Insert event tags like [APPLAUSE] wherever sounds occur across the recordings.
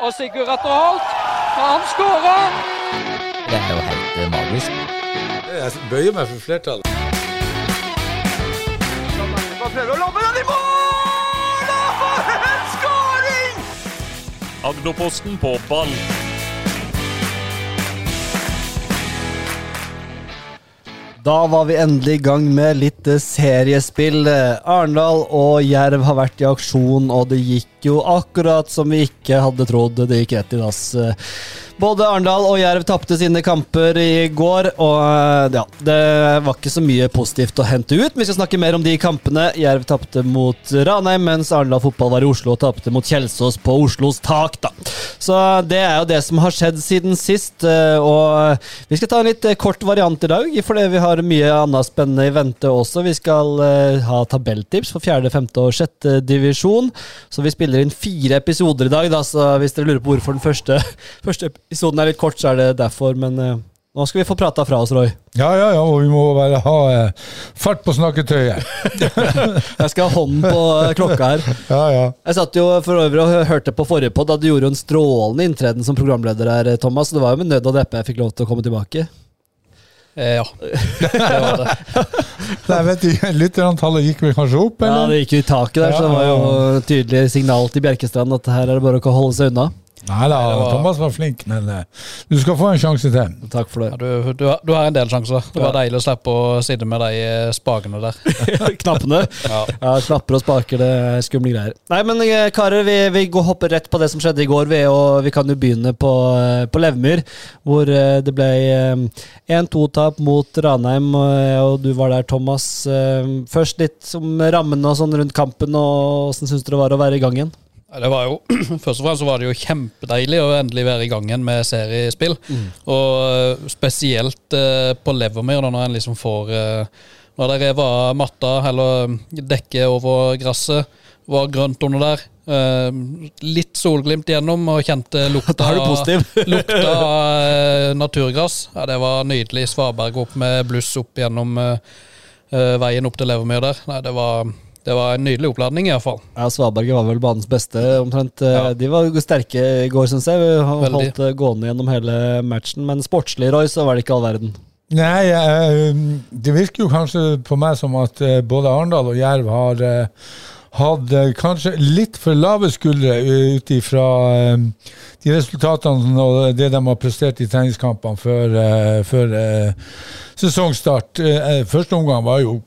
Og Sigurd Atter Holt, han skårer! Det er jo helt eh, magisk. Jeg bøyer meg for flertallet. Agderposten på ball. Da var vi endelig i gang med litt eh, seriespill. Arendal og Jerv har vært i aksjon, og det gikk jo akkurat som vi ikke hadde trodd. Det gikk rett i dass. Både Arendal og Jerv tapte sine kamper i går, og eh, ja, det var ikke så mye positivt å hente ut. Vi skal snakke mer om de kampene. Jerv tapte mot Ranheim, mens Arendal fotball var i Oslo og tapte mot Kjelsås på Oslos tak, da. Så det er jo det som har skjedd siden sist, eh, og vi skal ta en litt kort variant i dag, fordi vi har mye annet spennende i vente også. Vi skal ha tabelltips for fjerde, femte og sjette divisjon. Så vi spiller inn fire episoder i dag, da, så hvis dere lurer på hvorfor den første, [LAUGHS] første episoden er litt kort, så er det derfor. Men uh, nå skal vi få prata fra oss, Roy. Ja, ja, ja, og vi må bare ha uh, fart på snakketøyet. [LAUGHS] Jeg skal ha hånden på klokka her. [LAUGHS] Ja, ja. Jeg satt jo for øvrig og hørte på forrige pod, da du gjorde en strålende inntreden som programleder her, Thomas. Det var jo med nød og neppe jeg fikk lov til å komme tilbake. Eh, ja. [LAUGHS] Det var det. Nei, vet du, Lytterantallet gikk vel kanskje opp, Eller? Ja, det gikk jo i taket der, så det var jo tydelig signal til Bjerkestrand at her er det bare å holde seg unna. Nei da, var- Thomas var flink, men uh, du skal få en sjanse til. Takk for Ja, det. du, du, har- du har en del sjanser. Det var deilig å slippe å sitte med de eh, spakene der. [LAUGHS] Knappene. Ja. Ja, knapper og spaker, det er skumle greier. Nei, men eh, karer, vi, vi går hopper rett på det som skjedde i går. Vi, og vi kan jo begynne på, på Levmyr, hvor det ble eh, 1-2-tap mot Ranheim, og, og du var der, Thomas. Først litt om rammene og sånn rundt kampen, og åssen syns du det var å være i gang igjen? Det var jo, [CLEARS THROAT] Først og fremst så var det jo kjempedeilig å endelig være i gang igjen med seriespill. Og eh, spesielt eh, på Levermyr, da, når en liksom får eh, Når det rev av matta, eller dekket over gresset, var grønt under der. eh, litt solglimt igjennom, og kjente [LAUGHS] lukta, [LAUGHS] lukta av eh, naturgass. Ja, det var nydelig. Svaberg opp med bluss opp gjennom eh, eh, veien opp til Levermyr der. Nei, det var, det var en nydelig oppladning, iallfall. Ja, Svaberget var vel banens beste, omtrent. Eh, Ja. De var sterke i går, syns jeg. Han Veldig. holdt det gående gjennom hele matchen. Men sportslig, Roy, så var det ikke all verden. Nei, eh, det virker jo kanskje på meg som at eh, både Arendal og Jerv har eh, hatt eh, kanskje litt for lave skuldre eh, ut ifra eh, de resultatene og det de har prestert i treningskampene før, eh, før eh, sesongstart. Eh, Første omgang var jo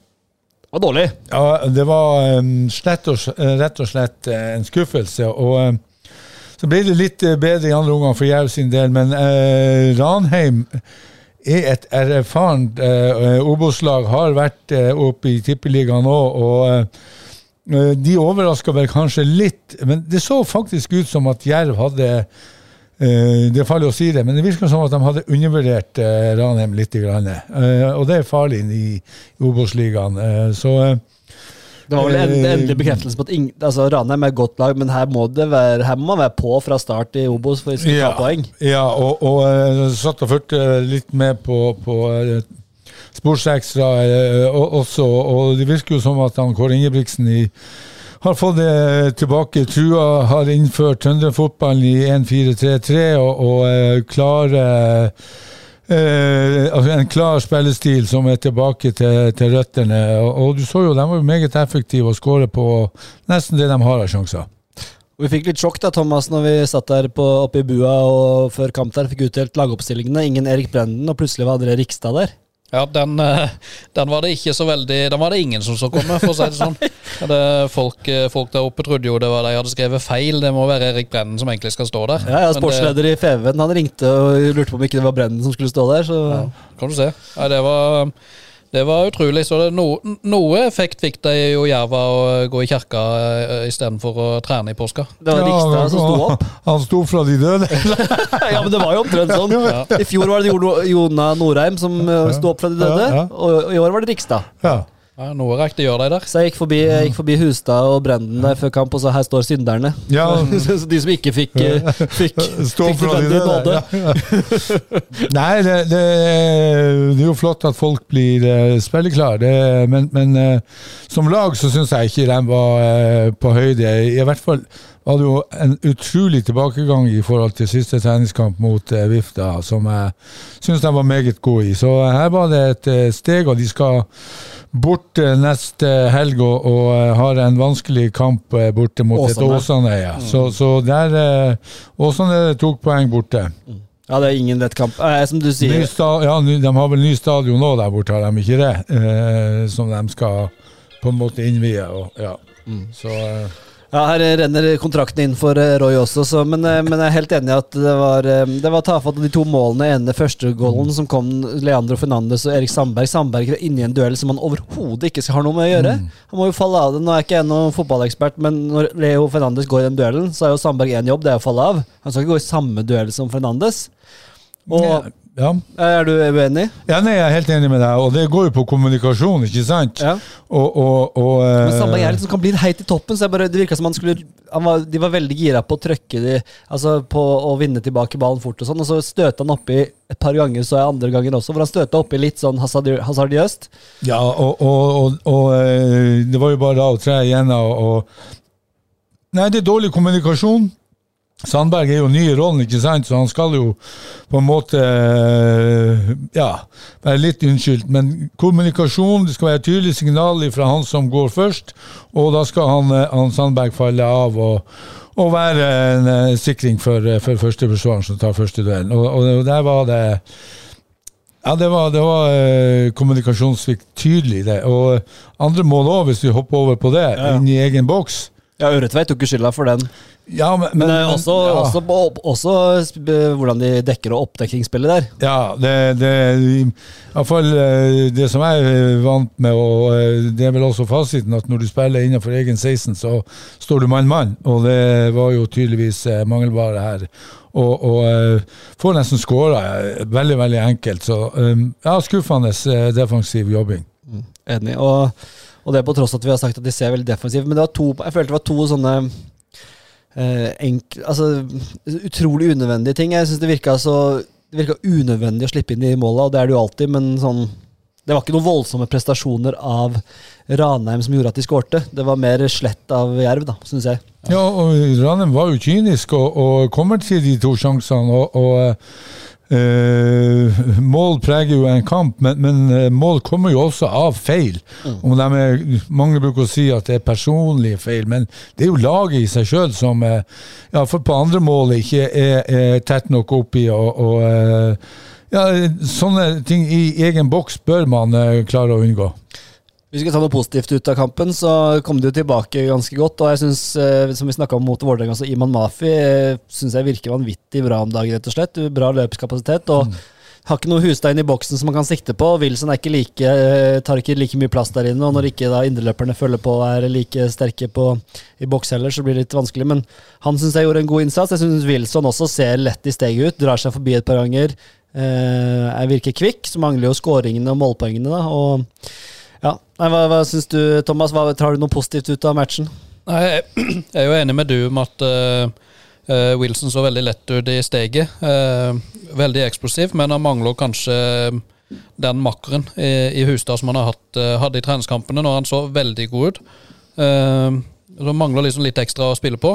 Var dårlig. Ja, det var um, slett og, eh, rett og slett eh, en skuffelse. Og eh, så ble det litt eh, bedre i andre omgang for Jerv sin del, men eh, Ranheim er et erfarent uh, Obos-lag, har vært uh, oppe i Tippeligaen nå, og eh, de overraska vel kanskje litt, men det så faktisk ut som at Jerv hadde eh, det er farlig å si det, men det virker som at de hadde undervurdert uh, Ranheim litt. Grann. Eh, og det er farlig i, Obos-ligaen. Eh, så eh, Det var vel en, Eh, endelig bekreftelse på at altså, Ranheim er et godt lag, men her må, det være, her må man være på fra start i Obos for å skulle ta poeng. Ja, og, og eh, satt og fulgte litt med på, på eh, Sportsekstra eh, også, og det virker jo som at han Kåre Ingebrigtsen i, har fått det tilbake. Trua har innført trønderfotballen i 1-4-3-3 og, og klare Eh, altså en klar spillestil som er tilbake til, til røttene. Og, og du så jo, de var jo meget effektive og skårer på nesten det de har av sjanser. Vi fikk litt sjokk da, Thomas, når vi satt der på, oppe i bua og før kamp der fikk utdelt lagoppstillingene. Ingen Erik Brenden, og plutselig var André Rikstad der. Ja, den, eh, den var det ikke så veldig Den var det ingen som så komme, for å si det sånn. [LAUGHS] Det, folk, eh, folk der oppe trodde jo det var de hadde skrevet feil. Det må være Erik Brennen som egentlig skal stå der. Ja, ja, Sportsleder det- i Feven han ringte og lurte på om ikke det var Brennen som skulle stå der. Så Ja, kan du se. Nei, det var det var utrolig. Så det, no, noe effekt fikk de jo Jerv av å gå i kirka uh, istedenfor å trene i påska. det var Rikstad som sto opp. [LAUGHS] Han sto fra de døde. [LAUGHS] Ja, men det var jo omtrent sånn. Ja. I fjor var det Jona Norheim som eh, sto opp fra de døde, Ja, ja. og i år var det Rikstad. Ja. Ja, noe rekte gjør de der. Så jeg gikk forbi, jeg gikk forbi Hustad og Brenden der før kamp, og så her står synderne. Ja. [LAUGHS] Så de som ikke fikk, eh, fikk, [LAUGHS] Stå fikk nødvendig nåde. Ja, ja. [LAUGHS] Nei, det, det, det er jo flott at folk blir uh, spilleklare, men, men eh, som lag så syns jeg ikke de var eh, på høyde. I hvert fall var det jo en utrolig tilbakegang i forhold til siste treningskamp mot eh, Vifta, som jeg syns de var meget gode i. Så her var det et eh, steg, og de skal bort eh, neste helg og, og eh, har en vanskelig kamp eh, borte mot et Åsane. Ja. Mm. Så, så der eh, Åsane tok poeng borte. Ja, det er ingen lett kamp. Eh, som du sier, ja, de har vel ny stadion nå der borte, har de ikke det? Eh, som de skal på en måte innvie. Og, ja. Så eh, Ja, her renner kontrakten inn for eh, Roy også, så, men, eh, men jeg er helt enig i at det var, eh, det var tafatt av de to målene. ene første goalen som kom Leandro Fernandes og Erik Sandberg. Sandberg er inne i en duell som han overhodet ikke skal ha noe med å gjøre. Han må jo falle av det. Nå er jeg ikke jeg noen fotballekspert, men når Leo Fernandes går i den duellen, så er jo Sandberg én jobb, det er å falle av. Han skal ikke gå i samme duell som Fernandes. Og ja. Er du uenig? ja, nei, jeg er helt enig med deg, og det går jo på kommunikasjon, ikke sant? Ja. Og, og, og Men eh, Sandberg er liksom, kan bli heit i toppen, så jeg bare, det virka som han skulle han var, De var veldig gira på å trøkke de, altså på å vinne tilbake ballen fort, og sånn, og så støta han oppi et par ganger, så jeg andre ganger også, hvor han støta oppi litt sånn hasardi- hasardiøst. Ja, og, og, og, og eh, det var jo bare da å tre igjen og, og Nei, det er dårlig kommunikasjon. Sandberg er jo ny i rollen, ikke sant, så han skal jo på en måte eh, Ja, være litt unnskyldt. Men kommunikasjon, det skal være tydelig signal fra han som går først, og da skal han, eh, han Sandberg falle av og, og være en eh, sikring for, for førsteforsvareren som tar første duellen. Og, og der var det ja, det var, det var eh, kommunikasjonssvikt tydelig, det. Og andre mål òg, hvis vi hopper over på det, Ja, ja. inn i egen boks. Ja, Øretveit tok ikke skylda for den. Ja, men, Men, det er også, ja. også, også, også hvordan de dekker og oppdekningsspillet der. Ja, det, det fall eh, det som jeg er vant med, og eh, det er vel også fasiten, at når du spiller innenfor egen 16, så står du mann-mann, og det var jo tydeligvis eh, mangelvare her. Og, og eh, får nesten skåra veldig, veldig enkelt. Så eh, ja, skuffende eh, defensiv jobbing. Enig. Og, og det på tross at vi har sagt at de ser veldig defensive. Men det var to, jeg følte det var to sånne eh, enk, altså, utrolig unødvendige ting. Jeg synes det virka så Det virka unødvendig å slippe inn i måla, og det er det jo alltid, men sånn det var ikke noen voldsomme prestasjoner av Ranheim som gjorde at de skårte. Det var mer slett av Jerv, da, syns jeg. Ja, og Ranheim var jo kynisk og, og kommer til de to sjansene. og, og eh, Mål preger jo en kamp, men, men eh, mål kommer jo også av feil. Om er, mange bruker å si at det er personlige feil, men det er jo laget i seg sjøl som uh, ja, for på andre mål ikke er, er tett nok oppi. og, og uh, ja, Sånne ting i egen boks bør man klare å unngå. Hvis vi skal ta noe positivt ut av kampen, så kom det jo tilbake ganske godt. Og jeg synes, eh, som vi snakka om mot Vålerenga, så Iman Mafi synes syns jeg virker vanvittig bra om dagen, rett og slett. Bra løpskapasitet. og har ikke noe husstein i boksen som man kan sikte på. Wilson er ikke like, eh, tar ikke like mye plass der inne, og når ikke da indreløperne følger på og er like sterke på, i boks heller, så blir det litt vanskelig. Men han syns jeg gjorde en god innsats. Jeg syns Wilson også ser lett i steget ut, drar seg forbi et par ganger. Eh, jeg virker kvikk, så mangler jo skåringene og målpoengene, da. og Nei, Hva, hva syns du, Thomas? Hva, tar du noe positivt ut av matchen? Nei, jeg [CLEARS THROAT] er jo enig med du om at eh, Wilson så veldig lett ut i steget. Uh, veldig eksplosiv, men han mangler kanskje den makkeren i, i Hustad som han har hatt, uh, hadde i treningskampene, når han så veldig god ut. Uh, så mangler liksom litt ekstra å spille på.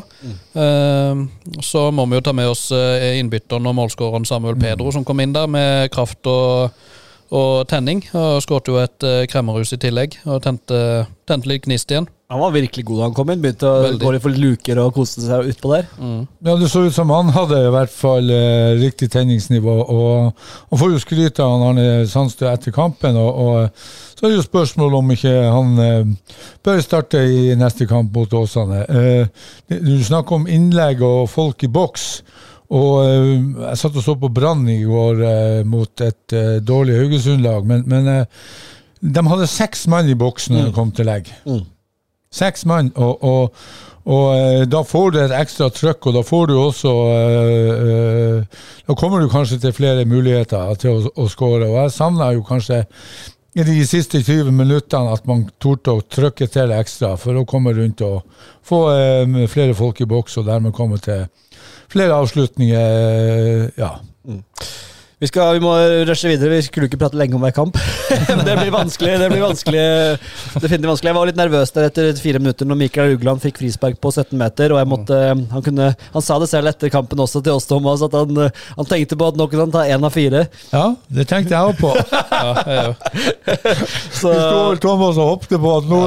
Eh, så må vi jo ta med oss innbytteren og målskåreren Samuel Pedro, som kom inn der med kraft og, og tenning. Og skåret jo et uh, kremmerhus i tillegg, og tente, tente litt gnist igjen. Han var virkelig god da han kom inn. Begynte å Veldig. gå litt for luker og koste seg utpå der. Ja, Det så ut som han hadde i hvert fall eh, riktig tenningsnivå. og Han får jo skryt av han Arne Sandstø etter kampen. og, og Så er det jo spørsmål om ikke han eh, bør starte i neste kamp mot Åsane. Eh, du snakker om innlegg og folk i boks. Og eh, Jeg satt og så på Brann i går eh, mot et eh, dårlig Haugesund-lag, men, men de hadde seks mann i boks når de kom til legg. Seks mann, og, og, og da får du et ekstra trøkk, og da får du også eh, eh, Da kommer du kanskje til flere muligheter til å, å skåre. Og jeg savna jo kanskje i de siste 20 minuttene at man torde å trykke til ekstra for å komme rundt og få eh, flere folk i boks, og dermed komme til flere avslutninger. Ja. ja. Vi, skal, vi må rushe videre. Vi skulle ikke prate lenge om hver kamp. [LAUGHS] det blir vanskelig. Det blir vanskelig definitivt vanskelig. Jeg var litt nervøs der etter fire minutter når Mikael Ugland fikk frispark på 17 meter. og jeg måtte, Han, kunne, han sa det selv etter kampen også til oss, Thomas, at han, han tenkte på at nå kunne han ta én av fire. Ja, det tenkte jeg òg på. [LAUGHS] Ja, òg. Så, Thomas og hoppet på at nå,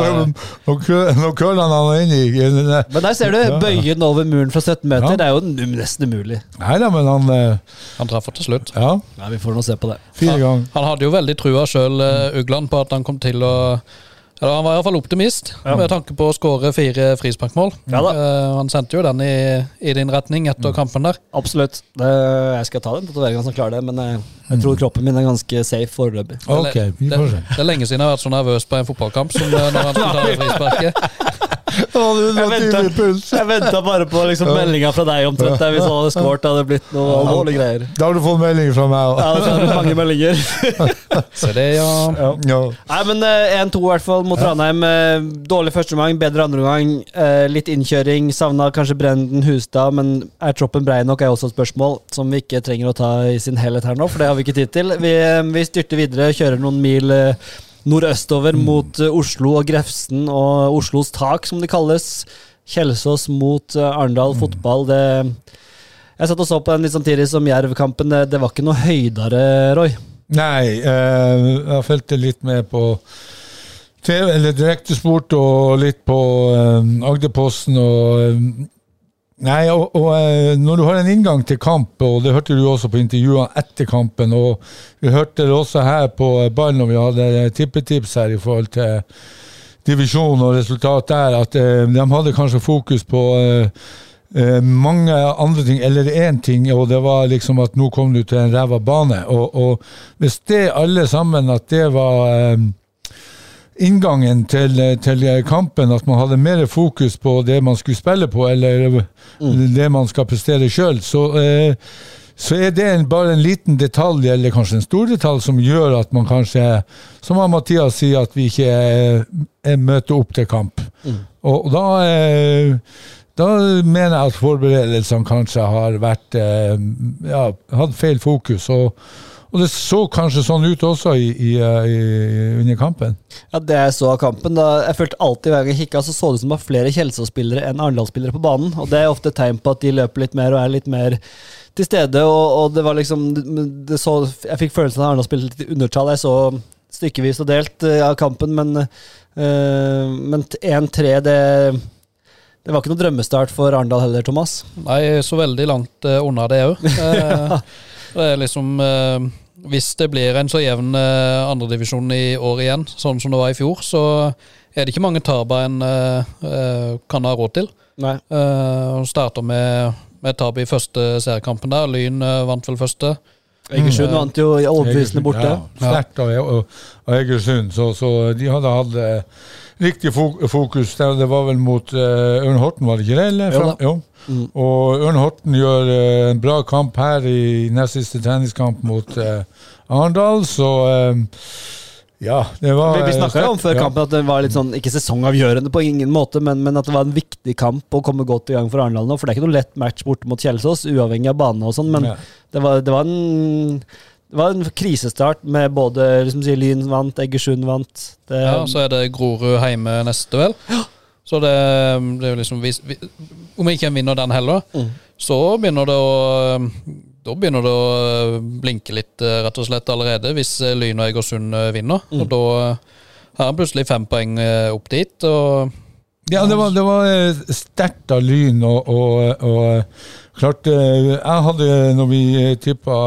kø- nå køller han han inn i men der ser du, Ja. bøyen over muren fra 17 meter. Ja. Det er jo nesten umulig. Nei da, men han eh, Han traff til slutt. Ja, Ja, Vi får nå se på det. fire ganger. Han hadde jo veldig trua sjøl, Ugland, på at han kom til å eller Han var iallfall optimist med tanke på å skåre fire frisparkmål. Ja da. Eh, han sendte jo den i, i din retning etter kampen der. Absolutt. Det, jeg skal ta den tatoveringen som klarer det, men jeg, jeg tror kroppen min er ganske safe foreløpig. Ok, vi Det, se. det er lenge siden jeg har vært så nervøs på en fotballkamp som eh, når han skulle ta det frisparket. [LAUGHS] Jeg venta bare på liksom, meldinga fra deg omtrent. Der hvis han hadde skåret, hadde det blitt noe alvorlige greier. Da har du fått melding fra meg Ja, òg. det er mange meldinger. [LAUGHS] Så det, ja. Ja. Nei, men eh, 1-2 i hvert fall mot Ranheim. Eh, Dårlig første omgang, bedre andre omgang. Eh, Litt innkjøring. Savna kanskje Brenden Hustad, men er troppen brei nok, er også et spørsmål som vi ikke trenger å ta i sin helhet her nå, for det har vi ikke tid til. Vi, eh, vi styrter videre, kjører noen mil eh, nordøstover mot eh, Oslo og Grefsen og Oslos tak, som det kalles. Kjelsås mot eh, Arendal fotball. Det jeg satt og så på den litt samtidig som Jerv-kampen. Det, det var ikke noe høydere, Roy. Nei, eh, jeg fulgte litt med på TV, eller direktesport, og litt på eh, Agderposten og eh, Nei, og, og eh, når du har en inngang til kamp, og det hørte du også på intervjuene etter kampen, og vi hørte det også her på ball når vi hadde tippetips her i forhold til divisjon og resultat der, at eh, de hadde kanskje fokus på eh, mange andre ting, eller én ting, og det var liksom at nå kom du til en ræva bane. Og, og hvis det alle sammen, at det var inngangen til, til kampen, at man hadde mer fokus på det man skulle spille på, eller det man skal prestere sjøl, så, eh, så er det en, bare en liten detalj, eller kanskje en stor detalj, som gjør at man kanskje, som Mathias sier, at vi ikke er, er møter opp til kamp. Og, og da eh, da mener jeg at forberedelsene kanskje har vært eh, ja, hatt feil fokus. Og, og det så kanskje sånn ut også i, i, eh, i, under kampen. Ja, Det jeg så av kampen, da, jeg følte alltid hver gang jeg kikka, så så det ut som det var flere Kjelsås-spillere enn Arendal-spillere på banen. Og Det er ofte et tegn på at de løper litt mer og er litt mer til stede. Og, og det var liksom det så, Jeg fikk følelsen av at Arendal spilte litt i undertall. Jeg så stykkevis og delt eh, av kampen, men, øh, men 1-3, det det var ikke noe drømmestart for Arendal heller, Thomas. Nei, så veldig langt uh, unna det òg. [LAUGHS] det er liksom eh, Hvis det blir en så jevn uh, andredivisjon i år igjen, sånn som det var i fjor, så er det ikke mange tap en eh, kan ha råd til. Nei. Starter med, med tap i første seriekampen der. Lyn vant vel første. Egersund vant jo overbevisende borte. Ja, sterkt av, av, av Egersund. Så, så de hadde hatt eh, riktig fokus. der. Det var vel mot eh, Ørn Horten, var det ikke det? Eller? Fra- jo. Og Ørn Horten gjør eh, en bra kamp her i nest siste treningskamp mot eh, Arendal, så ja, det var Vi, vi snakka jo om før ja. kampen at det var litt sånn, ikke sesongavgjørende på ingen måte, men, men at det var en viktig kamp å komme godt i gang for Arendal nå. For det er ikke noe lett match borte mot Kjelsås, uavhengig av bane og sånn, men Ja. det, var, det, var en, det var en krisestart med både liksom, Lyn vant, Egersund vant. Det, Ja, så er det Grorud hjemme neste, vel. Så det, det er jo liksom vi, Om ikke en vinner den heller, Mm. så begynner det å Da begynner det å blinke litt, eh, rett og slett, allerede, hvis eh, Lyn og Egersund eh, vinner. Mm. Og da eh, har han plutselig fem poeng eh, opp dit. Og Ja, det var, det var eh, sterkt av Lyn, og, og, og eh, klart eh, Jeg hadde, når vi tippa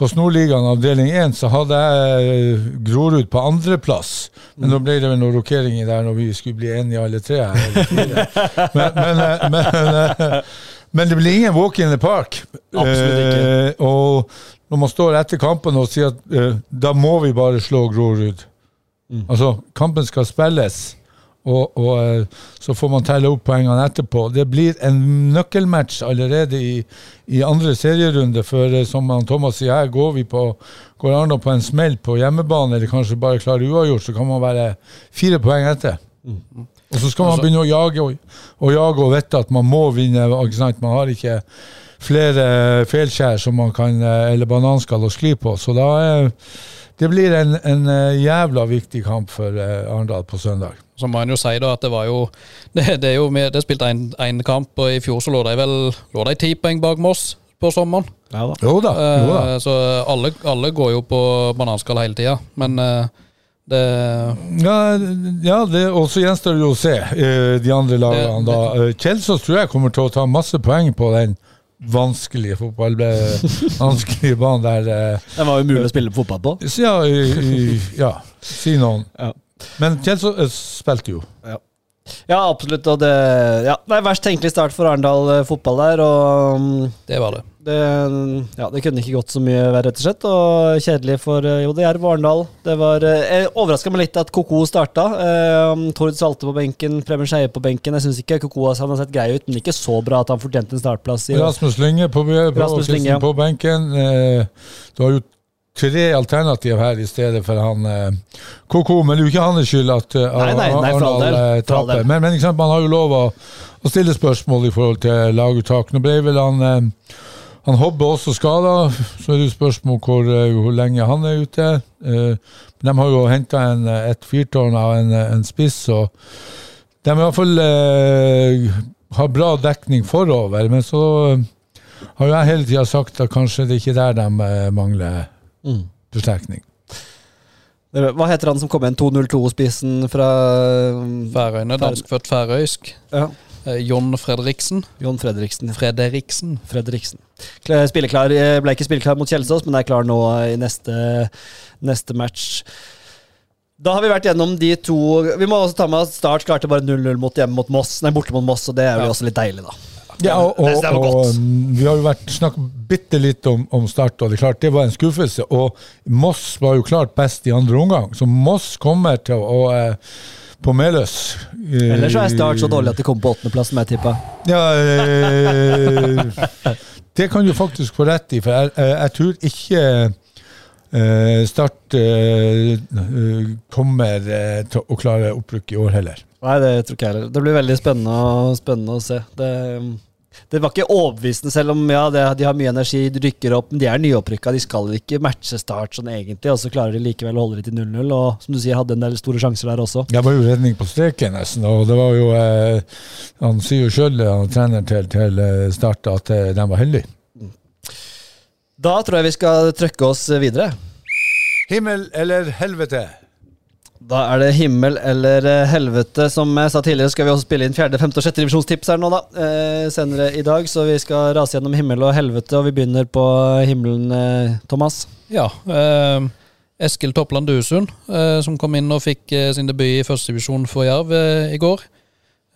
på Snorligaen avdeling 1, så hadde jeg eh, Grorud på andreplass. Men da ble det vel noen rokeringer der når vi skulle bli enige alle tre. her, eller [LAUGHS] fire. Men, men, eh, men, eh, men det blir ingen walk in the park. Absolutt ikke. Eh, og når man står etter kampen og sier at eh, da må vi bare slå Grorud. Altså, kampen skal spilles, og, og eh, så får man telle opp poengene etterpå. Det blir en nøkkelmatch allerede i, i andre serierunde, for eh, som Thomas sier, her går vi på Går Arendal på en smell på hjemmebane, eller kanskje bare klarer uavgjort, så kan man være fire poeng etter. Og så skal man Altså- begynne å jage og, og jage og vite at man må vinne. Ikke sant? Man har ikke flere feilskjær som man kan, eh, eller bananskall å skli på. Så da er det blir en, en eh, jævla viktig kamp for eh, Arendal på søndag. Så må en jo si da at det var jo [LAUGHS] Det, det er jo med, det spilte én kamp, og i fjor så lå de vel lå de ti poeng bak Moss på sommeren. Ja da. Jo da. Jo da. Eh, så alle, alle går jo på bananskall hele tida. Men eh, det Ja, ja det, og så gjenstår det å se eh, de andre lagene. Det- da. Eh, Kjelsås tror jeg kommer til å ta masse poeng på den vanskelige fotball, [LAUGHS] vanskelige banen der. eh. Det var jo mulig å spille fotball på. Så ja, i, i, ja, si noen. Ja. Men Kjelsås spilte jo. Ja, absolutt. Og det, ja, det er verst tenkelig start for Arendal eh, fotball der. Og mm, Det var det. det, ja, det kunne ikke gått så mye verre, rett og slett. Og kjedelig for eh, jo, det er Arendal. Det var eh, overraska meg litt at Koko starta. Eh, Tord Salte på benken, Preben Skeie på benken. Jeg syns ikke Koko han har sett grei ut, men ikke så bra at han fortjente en startplass. i Rasmus Lynge på, på, på benken. Eh, du har jo tre alternativ her i stedet for han eh, Koko, men det er jo ikke hans skyld at eh, Nei, nei, nei, Arendal eh, taper. Men, men sant, man har jo lov å, å stille spørsmål i forhold til laguttak. Nå ble vel han eh, han Hobbe også skada, så er det jo spørsmål hvor, eh, hvor lenge han er ute. De har jo henta et fyrtårn av en, en spiss, og de i hvert fall eh, har bra dekning forover. Men så har jo jeg hele tida sagt at kanskje det er ikke der de mangler Mm. forsterkning. Hva heter han som kom inn 202-spissen fra Færøyene, danskfødt færøysk. Ja. Eh, John Fredriksen. Jon Fredriksen. Fredriksen. Fredriksen. Kla- Spilleklar, eh, ble ikke spilleklar mot Kjelsås, men er klar nå i neste, neste match. Da har vi vært gjennom de to Vi må også ta med at Start klarte bare 0-0 mot hjemme mot Moss, nei, borte mot Moss, og det er jo Ja. også litt deilig, da. Ja, og, og, det var og godt. vi har jo vært snakket bitte litt om, om Start, og det er klart det var en skuffelse. Og Moss var jo klart best i andre omgang, så Moss kommer til å eh, på Meløs eh, Ellers så er Start så dårlig at de kommer på åttendeplass, som jeg tippa. Ja, eh, [LAUGHS] det kan du faktisk få rett i, for jeg, jeg, jeg tror ikke eh, Start eh, eh, kommer eh, til å klare opprykk i år heller. Nei, det tror ikke jeg heller. Det blir veldig spennende, spennende å se. Det, det var ikke overbevisende, selv om ja, det, de har mye energi, de rykker opp. Men de er nyopprykka, de skal ikke matche Start sånn egentlig, og så klarer de likevel å holde det til 0-0. Og som du sier, hadde en del store sjanser der også. Det var jo redning på streken, nesten. Og det var jo eh, Han sier jo sjøl, treneren til, til eh, Start, at eh, de var heldige. Da tror jeg vi skal trøkke oss videre. Himmel eller helvete? Da er det himmel eller eh, helvete. Som jeg sa tidligere, skal vi også spille inn fjerde, femte og sjette divisjonstips her nå, da. Eh, senere i dag. Så vi skal rase gjennom himmel og helvete, og vi begynner på himmelen, eh, Thomas. Ja. Eh, Eskil Toppland Duesund, eh, som kom inn og fikk eh, sin debut i førstedivisjon for Jerv eh, i går.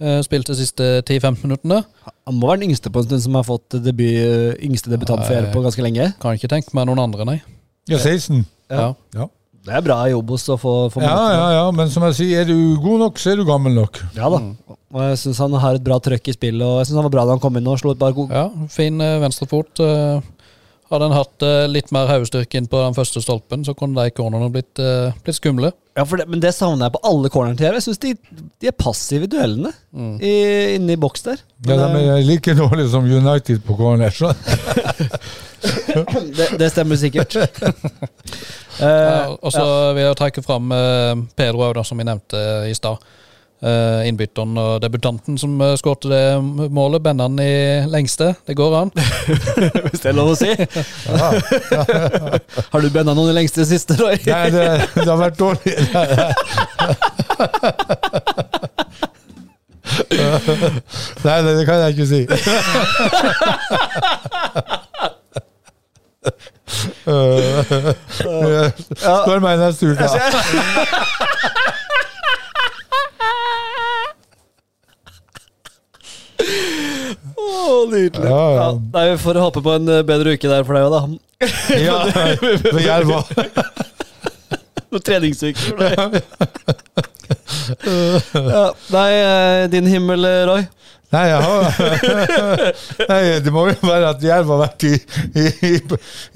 Eh, spilte de siste 10-15 minuttene. Han må være den yngste på en stund som har fått debut, yngste debutant for Jerv på ganske lenge. Kan ikke tenke meg noen andre, nei. Ja, 16. Ja. Ja. Det er bra jobb hos å få, få Ja, ja, ja, men som jeg sier, er du god nok, så er du gammel nok. Ja da. Og jeg syns han har et bra trøkk i spillet, og jeg syns han var bra da han kom inn og slo et par gode Ja, fin eh, venstrefot. Eh, hadde han hatt eh, litt mer hodestyrke inn på den første stolpen, så kunne de cornerne blitt, eh, blitt skumle. Ja, for det, Men det savner jeg på alle cornerne til Jerv. Jeg syns de, de er passive i duellene i, inne i boks der. Ja, De er like dårlige som United på corner. Så. [LAUGHS] det, det stemmer sikkert. [LAUGHS] Ja, Eh, og så vil jeg trekke fram eh, Pedro òg, som vi nevnte i stad. Eh, innbytteren og debutanten som uh, skårte det målet. Bender han i lengste. Det går an. [LAUGHS] hvis det er lov å si. [LAUGHS] har du benna noen i lengste siste, Roy? Nei, det, det har vært dårlig. [LAUGHS] Nei, det, det kan jeg ikke si. Spør meg neste uke. Å, nydelig. Ja, ja. Ja, nei, vi får håpe på en eh, bedre uke der for deg òg, da. [LAUGHS] Ja, for Jerva. [LAUGHS] Noen treningsuker for deg. [LAUGHS] ja, nei, eh, din himmel, eh, Roy. Nei, jeg har, nei, det må jo være at Jerv har vært i, i,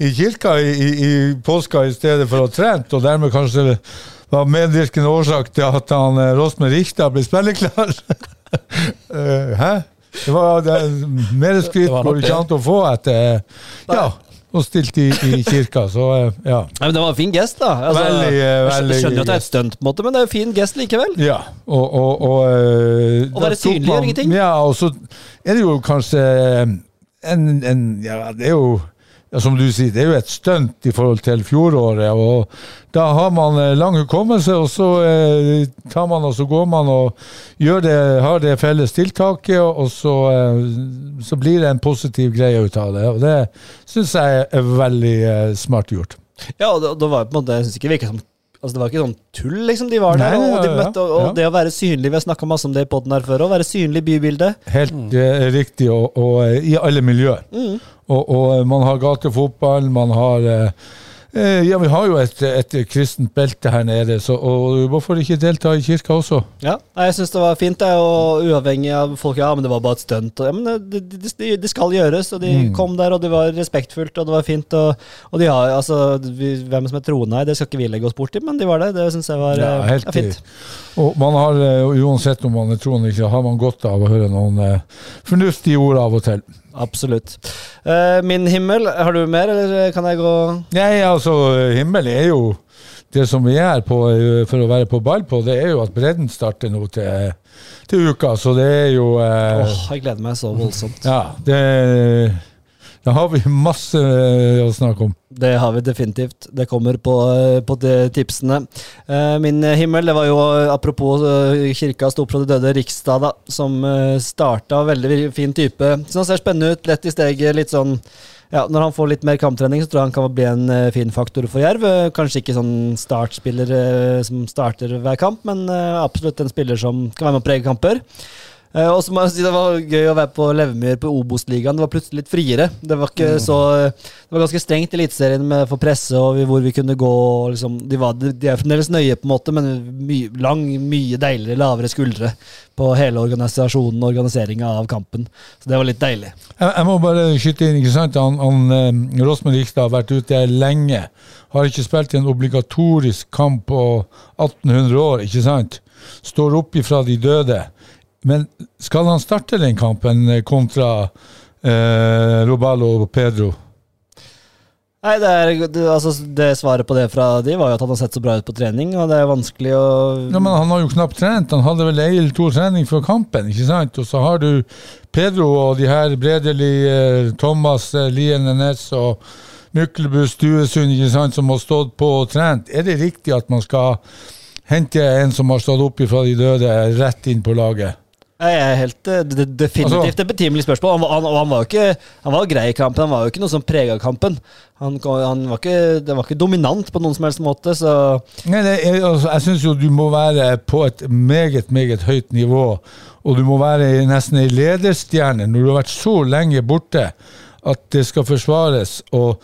i kirka i, i, i påska i stedet for å trent, og dermed kanskje var medvirkende årsak til at han Rosmer Richter ble spilleklar. Eh, Hæ? Det var det, mer skryt går det ikke an å få etter Ja, og stilt i, i kirka, så ja. ja. Nei, men det var en fin gest, da. Altså, Veldig, veldig jeg skjønner jo at det er et stunt, på en måte, men det er jo fin gest likevel. Ja, og, og, og og Å være synlig gjør ingenting. Ja, og så er det jo kanskje en, en Ja, det er jo ja, som du sier, det er jo et stunt i forhold til fjoråret. og Da har man eh, lang hukommelse, og så eh, tar man og så går man og gjør det, har det felles tiltaket, og så, eh, så blir det en positiv greie ut av det. og Det syns jeg er veldig eh, smart gjort. Ja, og det, det var på en måte, jeg synes ikke det som Altså Det var ikke sånn tull, liksom. De var der, Nei, og, de møtte, og, og ja. det å være synlig Vi har snakka masse om det i poden her før. Å være synlig i bybildet. Helt mm. riktig, og, og eh, i alle miljøer. Og, og man har gatefotball, man har eh, eh, Ja, vi har jo et, et kristent belte her nede, så, og hvorfor ikke delta i kirka også? Ja, Jeg syns det var fint, det, og uavhengig av folk Ja, men det var bare et stunt. Ja, men det, det, det, det skal gjøres, og de Mm. kom der, og det var respektfullt, og det var fint. Og, og de har altså vi, Hvem som er troende her, det skal ikke vi legge oss borti, men de var der. Det syns jeg var Ja, eh, helt ja, fint. Og man har, eh, uansett om man er troende eller ikke, har man godt av å høre noen eh, fornuftige ord av og til. Absolutt. Eh, min himmel, har du mer, eller kan jeg gå Nei, altså, himmel er jo det som vi er på eh, for å være på ball på, det er jo at bredden starter nå til, til uka, så det er jo eh, Åh, jeg gleder meg så voldsomt. Ja, det Da har vi masse eh, å snakke om. Det har vi definitivt. Det kommer på, eh, på tipsene. Eh, Min himmel, det var jo eh, apropos kirka sto opp fra de døde Rikstad, da, som starta. Veldig fin type. Så han ser spennende ut, lett i steget. Litt sånn ja, Når han får litt mer kamptrening, så tror jeg han kan bli en fin faktor for Jerv. Kanskje ikke sånn startspiller som starter hver kamp, men absolutt en spiller som kan være med å prege kamper. Eh, og så må jeg si Det var gøy å være på Levemyr på Obos-ligaen. Det var plutselig litt friere. Det var ikke så Det var ganske strengt i Eliteserien for presse og hvor vi kunne gå. Liksom, de, var, de er fremdeles nøye, på en måte, men mye, lang, mye deiligere, lavere skuldre på hele organisasjonen og organiseringa av kampen. Så det var litt deilig. Jeg, jeg må bare skyte inn, ikke sant? Han, han, eh, Rosmer Rikstad har vært ute lenge. Har ikke spilt i en obligatorisk kamp på 1800 år, ikke sant? Står opp ifra de døde. Men skal han starte den kampen kontra eh, Roballo og Pedro? Nei, det, er, det, altså, det Svaret på det fra de var jo at han har sett så bra ut på trening, og det er vanskelig å Ja, men Han har jo knapt trent. Han hadde vel ei eller to trening før kampen. ikke sant? Og så har du Pedro og de her Bredeli, eh, Thomas, eh, Lien Næss og Myklebust, Stuesund, ikke sant, som har stått på og trent. Er det riktig at man skal hente en som har stått opp ifra de døde, rett inn på laget? Jeg er helt eh, de- de- definitivt Altså- et betimelig spørsmål. Han, var- han, han var jo ikke Han var grei i kampen, han var jo ikke noe som prega kampen. Han, han var ikke, det var ikke dominant på noen som helst måte, så Nei, det jeg, altså, jeg syns jo du må være på et meget, meget høyt nivå. Og du må være nesten ei lederstjerne når du har vært så lenge borte at det skal forsvares og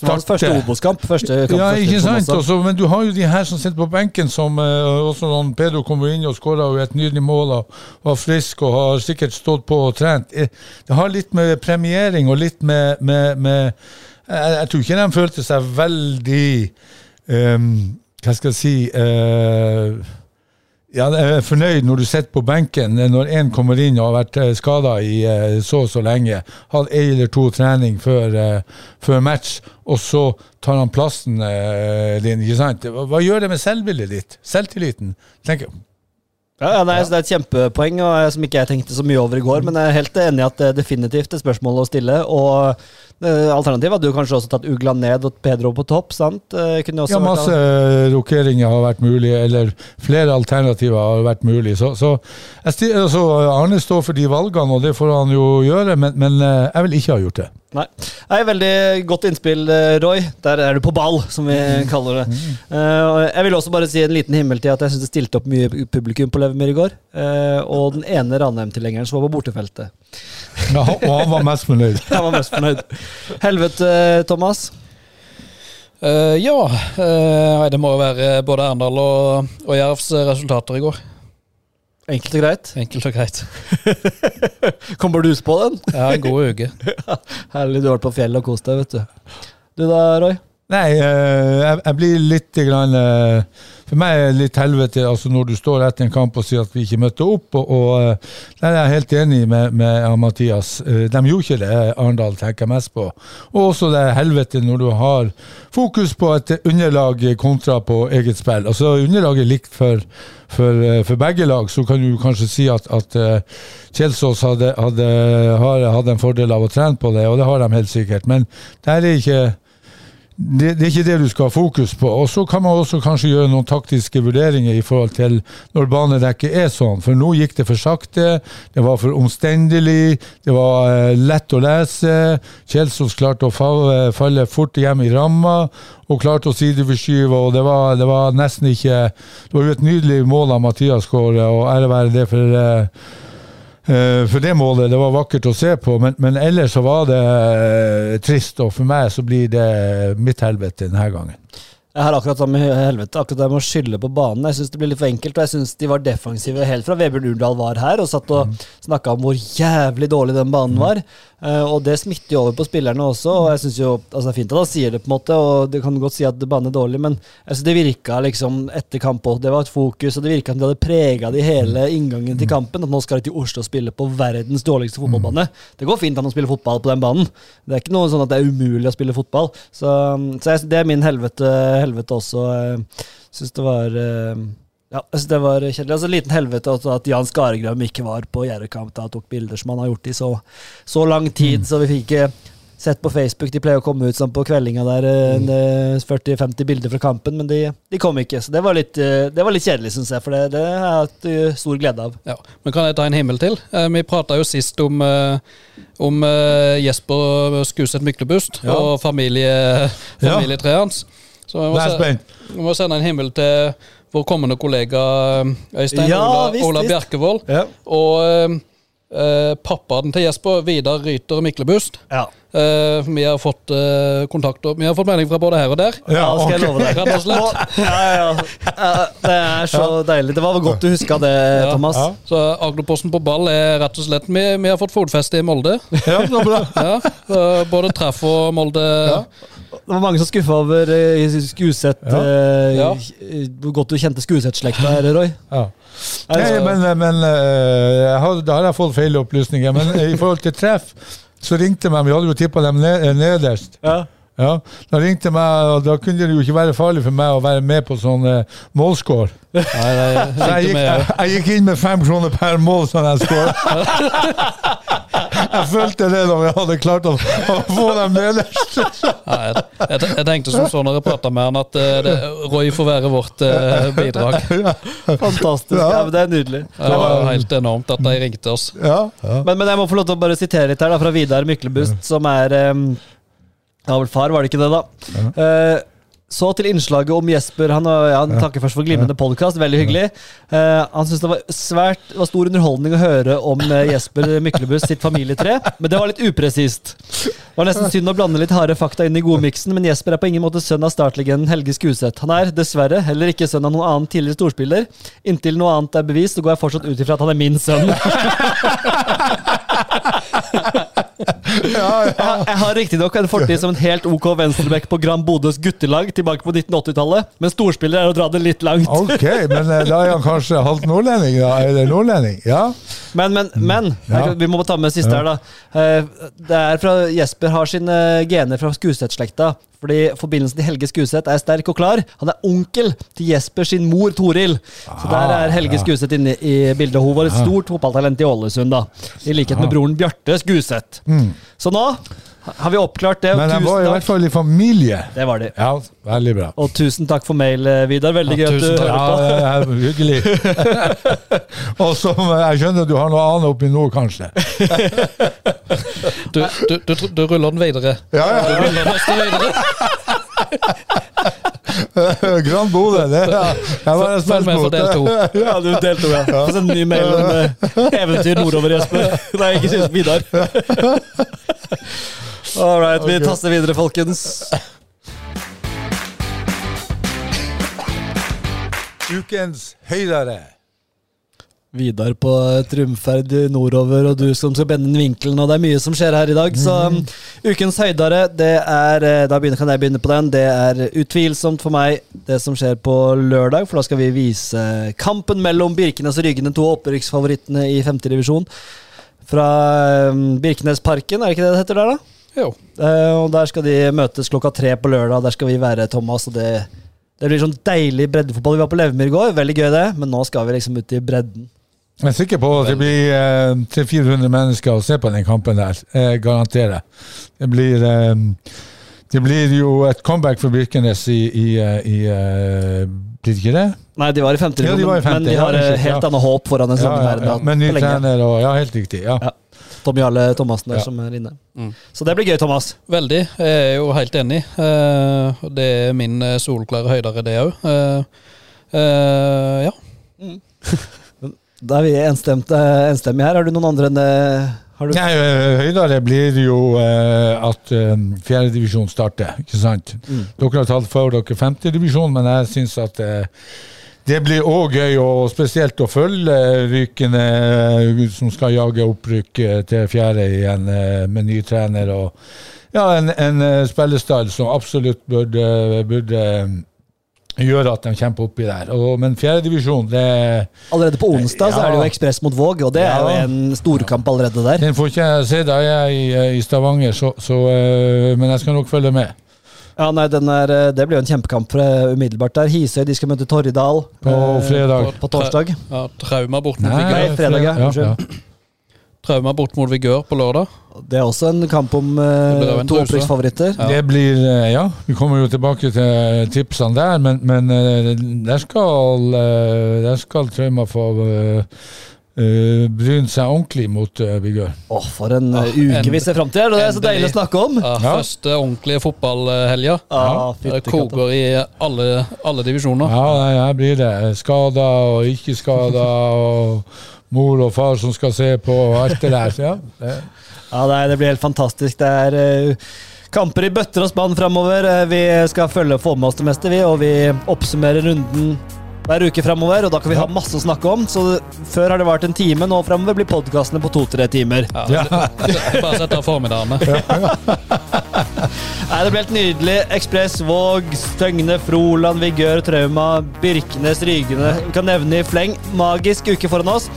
første starte. Obos-kamp. Første kamp Ja, ikke sant? også. Men du har jo de her som sitter på benken, som eh, også når Pedro kommer inn og skårer et nydelig mål og var frisk og har sikkert stått på og trent. Eh, Det har litt med premiering og litt med, med, med jeg, jeg tror ikke de følte seg veldig um, Hva skal jeg si eh, ja, jeg er fornøyd når du sitter på benken eh, når én kommer inn og har vært skada i eh, så og så lenge, hatt ei eller to trening før, eh, før match, og så tar han plassen eh, din. ikke sant? Hva gjør det med selvbildet ditt? Selvtilliten? Tenker, Ja, ja, nei, så Det er et kjempepoeng og, eh, som ikke jeg tenkte så mye over i går, men jeg er helt enig i at det er definitivt et spørsmål å stille. Og eh, Alternativet hadde jo kanskje også tatt Ugla ned og Pedro på topp. sant? Eh, kunne også ja, masse eh, rokeringer har vært mulig, eller flere alternativer har vært mulig. Så, så jeg altså, Arne står for de valgene, og det får han jo gjøre, men, men eh, jeg vil ikke ha gjort det. Nei. Nei, Veldig godt innspill, eh, Roy. Der er du på ball, som vi [LAUGHS] kaller det. Eh, og jeg vil også bare si en liten himmel til at jeg syns det stilte opp mye publikum på Levermyr i går. Uh, og den ene Ranheim-tilhengeren som var på bortefeltet. Ja, og han var mest fornøyd. [LAUGHS] han var mest fornøyd. Helvete, Thomas. Uh, ja, eh, det må jo være både Arendal og, og Jervs resultater i går. Enkelt og greit. Enkelt og greit. [LAUGHS] Kommer du på den? Ja, en god uke. [LAUGHS] Herlig, du har vært på fjellet og kost deg, vet du. Du da, Roy? Nei, eh, jeg, blir litt grann eh, For meg er det litt helvete altså når du står etter en kamp og sier at vi ikke møtte opp. Og, og eh, Der er jeg helt enig med, med Mathias. De gjorde ikke det, Arendal tenker mest på. Og også det helvete når du har fokus på et underlag kontra på eget spill. Altså Underlaget er likt for, for, for begge lag, så kan du kanskje si at, at Kjelsås hadde, hadde, hadde en fordel av å trene på det, og det har de helt sikkert. Men der er ikke det, det er ikke det du skal ha fokus på. Og Så kan man også kanskje gjøre noen taktiske vurderinger i forhold til når banedekket er sånn. For nå gikk det for sakte, det var for omstendelig, det var eh, lett å lese. Kjelsås klarte å falle, falle fort hjem i ramma og klarte å sideforskyve. og det var, det var nesten ikke Det var jo et nydelig mål av Mathias Kåre, og ære være det for eh, Eh, For det målet, det var vakkert å se på, men, men ellers så var det eh, trist. Og for meg så blir det mitt helvete denne gangen. Jeg har akkurat samme helvete, akkurat det med å skylde på banen. Jeg syns det blir litt for enkelt, og jeg syns de var defensive helt fra Vebjørn Urdal var her og satt og Mm. snakka om hvor jævlig dårlig den banen var. Eh, og det smitter jo over på spillerne også, og jeg syns jo altså det er fint at han sier det, på en måte, og det kan godt si at banen er dårlig, men altså, det virka liksom etter kamp òg. Det var et fokus, og det virka som de hadde prega det hele inngangen til kampen. At nå skal de til Oslo og spille på verdens dårligste fotballbane. Det går fint an å spille fotball på den banen. Det er ikke noe sånn at det er umulig å spille fotball. Så, så jeg, det er min helvete, helvete også. Jeg syns det var eh, ja, synes det var kjedelig. Altså, liten helvete at, at Jan Skaregram ikke var på Gjerdekamp da tok bilder som han har gjort i så, så lang tid, så vi fikk ikke sett på Facebook. De pleier å komme ut sånn på kveldinga der, mm. 40-50 bilder fra kampen, men de, de kom ikke. Så det var litt, eh, det var litt kjedelig, syns jeg, for det, det har jeg hatt eh, stor glede av. Ja, men kan jeg ta en himmel til? Eh, vi prata jo sist om, eh, om eh, Jesper Skuseth Myklebust Ja. og familie, familietreet hans. Så jeg må, se, jeg må sende en himmel til vår kommende kollega eh, Øystein Ja, Ola, visst, Ola. Bjerkevold. Ja. Og eh, eh, pappaen til Jesper, Vidar Ryter Miklebust. Ja, Eh, vi har fått eh, kontakter Vi har fått melding fra både her og der. ja skal jeg love deg. Rett og slett. Ja, ja, ja. Det er så deilig. Det var godt du huska det, Ja. Thomas. Ja. Så Agderposten på ball er rett og slett Vi, vi har fått fotfeste i Molde. Ja, så bra. Ja, eh, både treff og Molde. Det var mange som skuffa over uh, Skuseth. Ja. eh, Ja. Hvor godt du kjente Skuseth-slekta her, Roy. Ja. Altså. Nei, men, men eh, jeg har, da har jeg fått feil opplysninger. Men i forhold til treff, så ringte meg Vi hadde jo tippa dem nederst. ja. Ja, Da ringte meg, og da kunne det jo ikke være farlig for meg å være med på sånn uh, målscore. Nei, nei, Så jeg gikk, med- jeg, jeg gikk inn med fem kroner per mål som jeg skåret. [LAUGHS] Jeg følte det da vi hadde klart å, å få dem nederst. Nei, jeg, jeg, jeg tenkte som sånn når jeg prata med han, at eh, det, Roy får være vårt eh, bidrag. [LAUGHS] Fantastisk. Ja. Ja. men det er nydelig. Det var helt enormt at de ringte oss. Ja, ja. Men, men jeg må få lov til å bare sitere litt her da, fra Vidar Myklebust, som er um, Ja, vel far, var det ikke det, da? Eh, så til innslaget om Jesper. Han, ja, han takker først for glimrende podkast. Veldig hyggelig. Eh, han syntes det var svært det var stor underholdning å høre om eh, Jesper Myklebust sitt familietre, men det var litt upresist. Det var nesten synd å blande litt harde fakta inn i godmiksen, men Jesper er på ingen måte sønn av startlegenden Helge Skuseth. Han er dessverre heller ikke sønn av noen annen tidligere storspiller. Inntil noe annet er bevist, så går jeg fortsatt ut ifra at han er min sønn. [LAUGHS] Jeg, har- jeg har riktignok en fortid som en helt OK venstreback på Gran Bodøs guttelag tilbake på 1980-tallet, men storspiller er å dra det litt langt. Ok, men eh, da er han kanskje halvt nordlending, da? Eller nordlending? Ja? Men, men, men Ja. Vi må ta med siste her, da. Eh, Det er fra Jesper har sine gener fra Skuseth-slekta. Fordi Forbindelsen til Helge Skuseth er sterk og klar. Han er onkel til Jesper sin mor Toril. Så der er Helge Ah, ja. Skuseth inne i bildet. Hun var et stort fotballtalent i Ålesund, da. I likhet med broren Bjarte Skuseth. Så nå har vi oppklart det. Mm. Men de var i hvert fall i familie. Det var de. Ja, veldig bra. Og tusen takk for mail, eh, Vidar. Veldig Ja, gøy at du hører på. Ja, hyggelig. [LAUGHS] Og som eh, jeg skjønner du har noe annet oppi nå, kanskje. Du, du, du, du ruller den videre. Ja, ja. Du ruller den videre. [LAUGHS] [LAUGHS] Gran Bodø, det er jeg var Følg spent det. på. for del to. [LAUGHS] Ja, du deltok, ja. Få sende en ny mail om eh, eventyr nordover, Jesper. [LAUGHS] Nei, ikke synes Vidar. All right, vi taster videre, folkens. Ukens høydere. Vidar på triumferd nordover, og du som skal bende den vinkelen, og det er mye som skjer her i dag. Så um, ukens høydare, det er eh, Da begynner, kan jeg begynne på den. Det er utvilsomt for meg det som skjer på lørdag, for da skal vi vise kampen mellom Birkenes og Ryggene, to opprykksfavorittene i femtedivisjon. Fra um, Birkenesparken, er det ikke det det heter der, da? Jo. Eh, og Der skal de møtes klokka tre på lørdag. Der skal vi være, Thomas. og det, det blir sånn deilig breddefotball. Vi var på Levmyr i går, veldig gøy det, men nå skal vi liksom ut i bredden. Jeg er sikker på at det blir eh, 300-400 mennesker å se på den kampen der. Jeg garanterer. Det blir eh, Det blir jo et comeback for Birkenes i, i, eh, i eh, Blir det ikke det? Nei, de var i femte, Ja, de var i femte, men de har er eh, helt ja. annet håp foran en Ja, sånn ja, verden. ja. Men ny trener og Ja, helt riktig. Ja. Ja. Tom Jarle Thomassen der Ja. som er inne. Mm. Så det blir gøy, Thomas. Veldig. Jeg er jo helt enig. Eh, det er min eh, solklare høydere, det òg. ja. [LAUGHS] Da er vi eh, enstemmige her. Har du noen andre enn? Har du? Nei, eh, Høydere blir jo eh, at fjerdedivisjon starter, ikke sant? Mm. Dere har tatt for dere femtedivisjon, men jeg syns at eh, det blir òg gøy, og spesielt å følge Rykene, eh, som skal jage opprykk eh, til fjerde igjen eh, med ny trener. og ja, En, en eh, spillestall som absolutt burde, burde gjøre at de kjemper oppi der. Og, men fjerdedivisjon, det Allerede på onsdag så er det jo Ekspress mot Våg, og det er jo Ja. en storkamp allerede der. Den får ikke jeg se da jeg er i, i Stavanger, så, så, eh, men jeg skal nok følge med. Ja, nei, den er, eh, Det blir jo en kjempekamp eh, umiddelbart der. Hisøy de skal møte Torridal På eh, fredag. På, på torsdag. ja Trauma borte. Nei, fredag, ja. ja. Trauma bort mot Vigør på lørdag. Det er også en kamp om Det en to opprykksfavoritter. Ja. Det blir uh, Ja, vi kommer jo tilbake til tipsene der, men, men uh, der skal Der skal Trauma få bryne seg ordentlig mot uh, Vigør. Åh, for en uh, Ah, uke vi ser fram til, det er så deilig å snakke om. Ja, Ja. Første ordentlige fotballhelga. Ah, Det fytti koker i alle, alle divisjoner. Ja, det blir det skada og ikke skada, og mor og far som skal se på, og alt det der. Ja, det, Ja, nei, det blir helt fantastisk. Det er uh, kamper i bøtter og spann framover. Eh, vi skal følge og få med oss det meste, vi, og vi oppsummerer runden hver uke framover. Og da kan vi ha masse å snakke om. Så før har det vært en time, nå framover blir podkastene på to-tre timer. Ja, Bare sett meg, formiddagene. Nei, Det ble helt nydelig. Ekspress, Våg, Støgne, Froland, Vigør, Trauma, Birkenes, Rygene. Vi kan nevne i fleng. Magisk uke foran oss.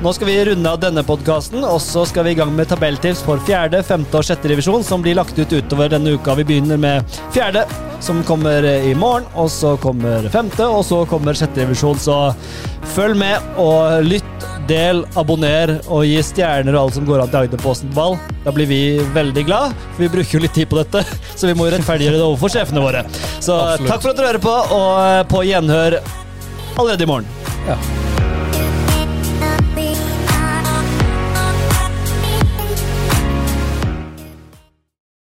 Nå skal vi runde av denne podkasten, og så skal vi i gang med tabelltips for fjerde, femte og sjette divisjon, som blir lagt ut utover denne uka. Vi begynner med fjerde, som kommer i morgen, og så kommer femte, og så kommer sjette divisjon. Så følg med og lytt, del, abonner og gi stjerner og alt som går an til Agderposten ball. Da blir vi veldig glad, for vi bruker jo litt tid på dette, [LAUGHS] så vi må jo rettferdiggjøre det overfor sjefene våre. Så Absolutt. takk for at dere hører på, og på gjenhør allerede i morgen. Ja.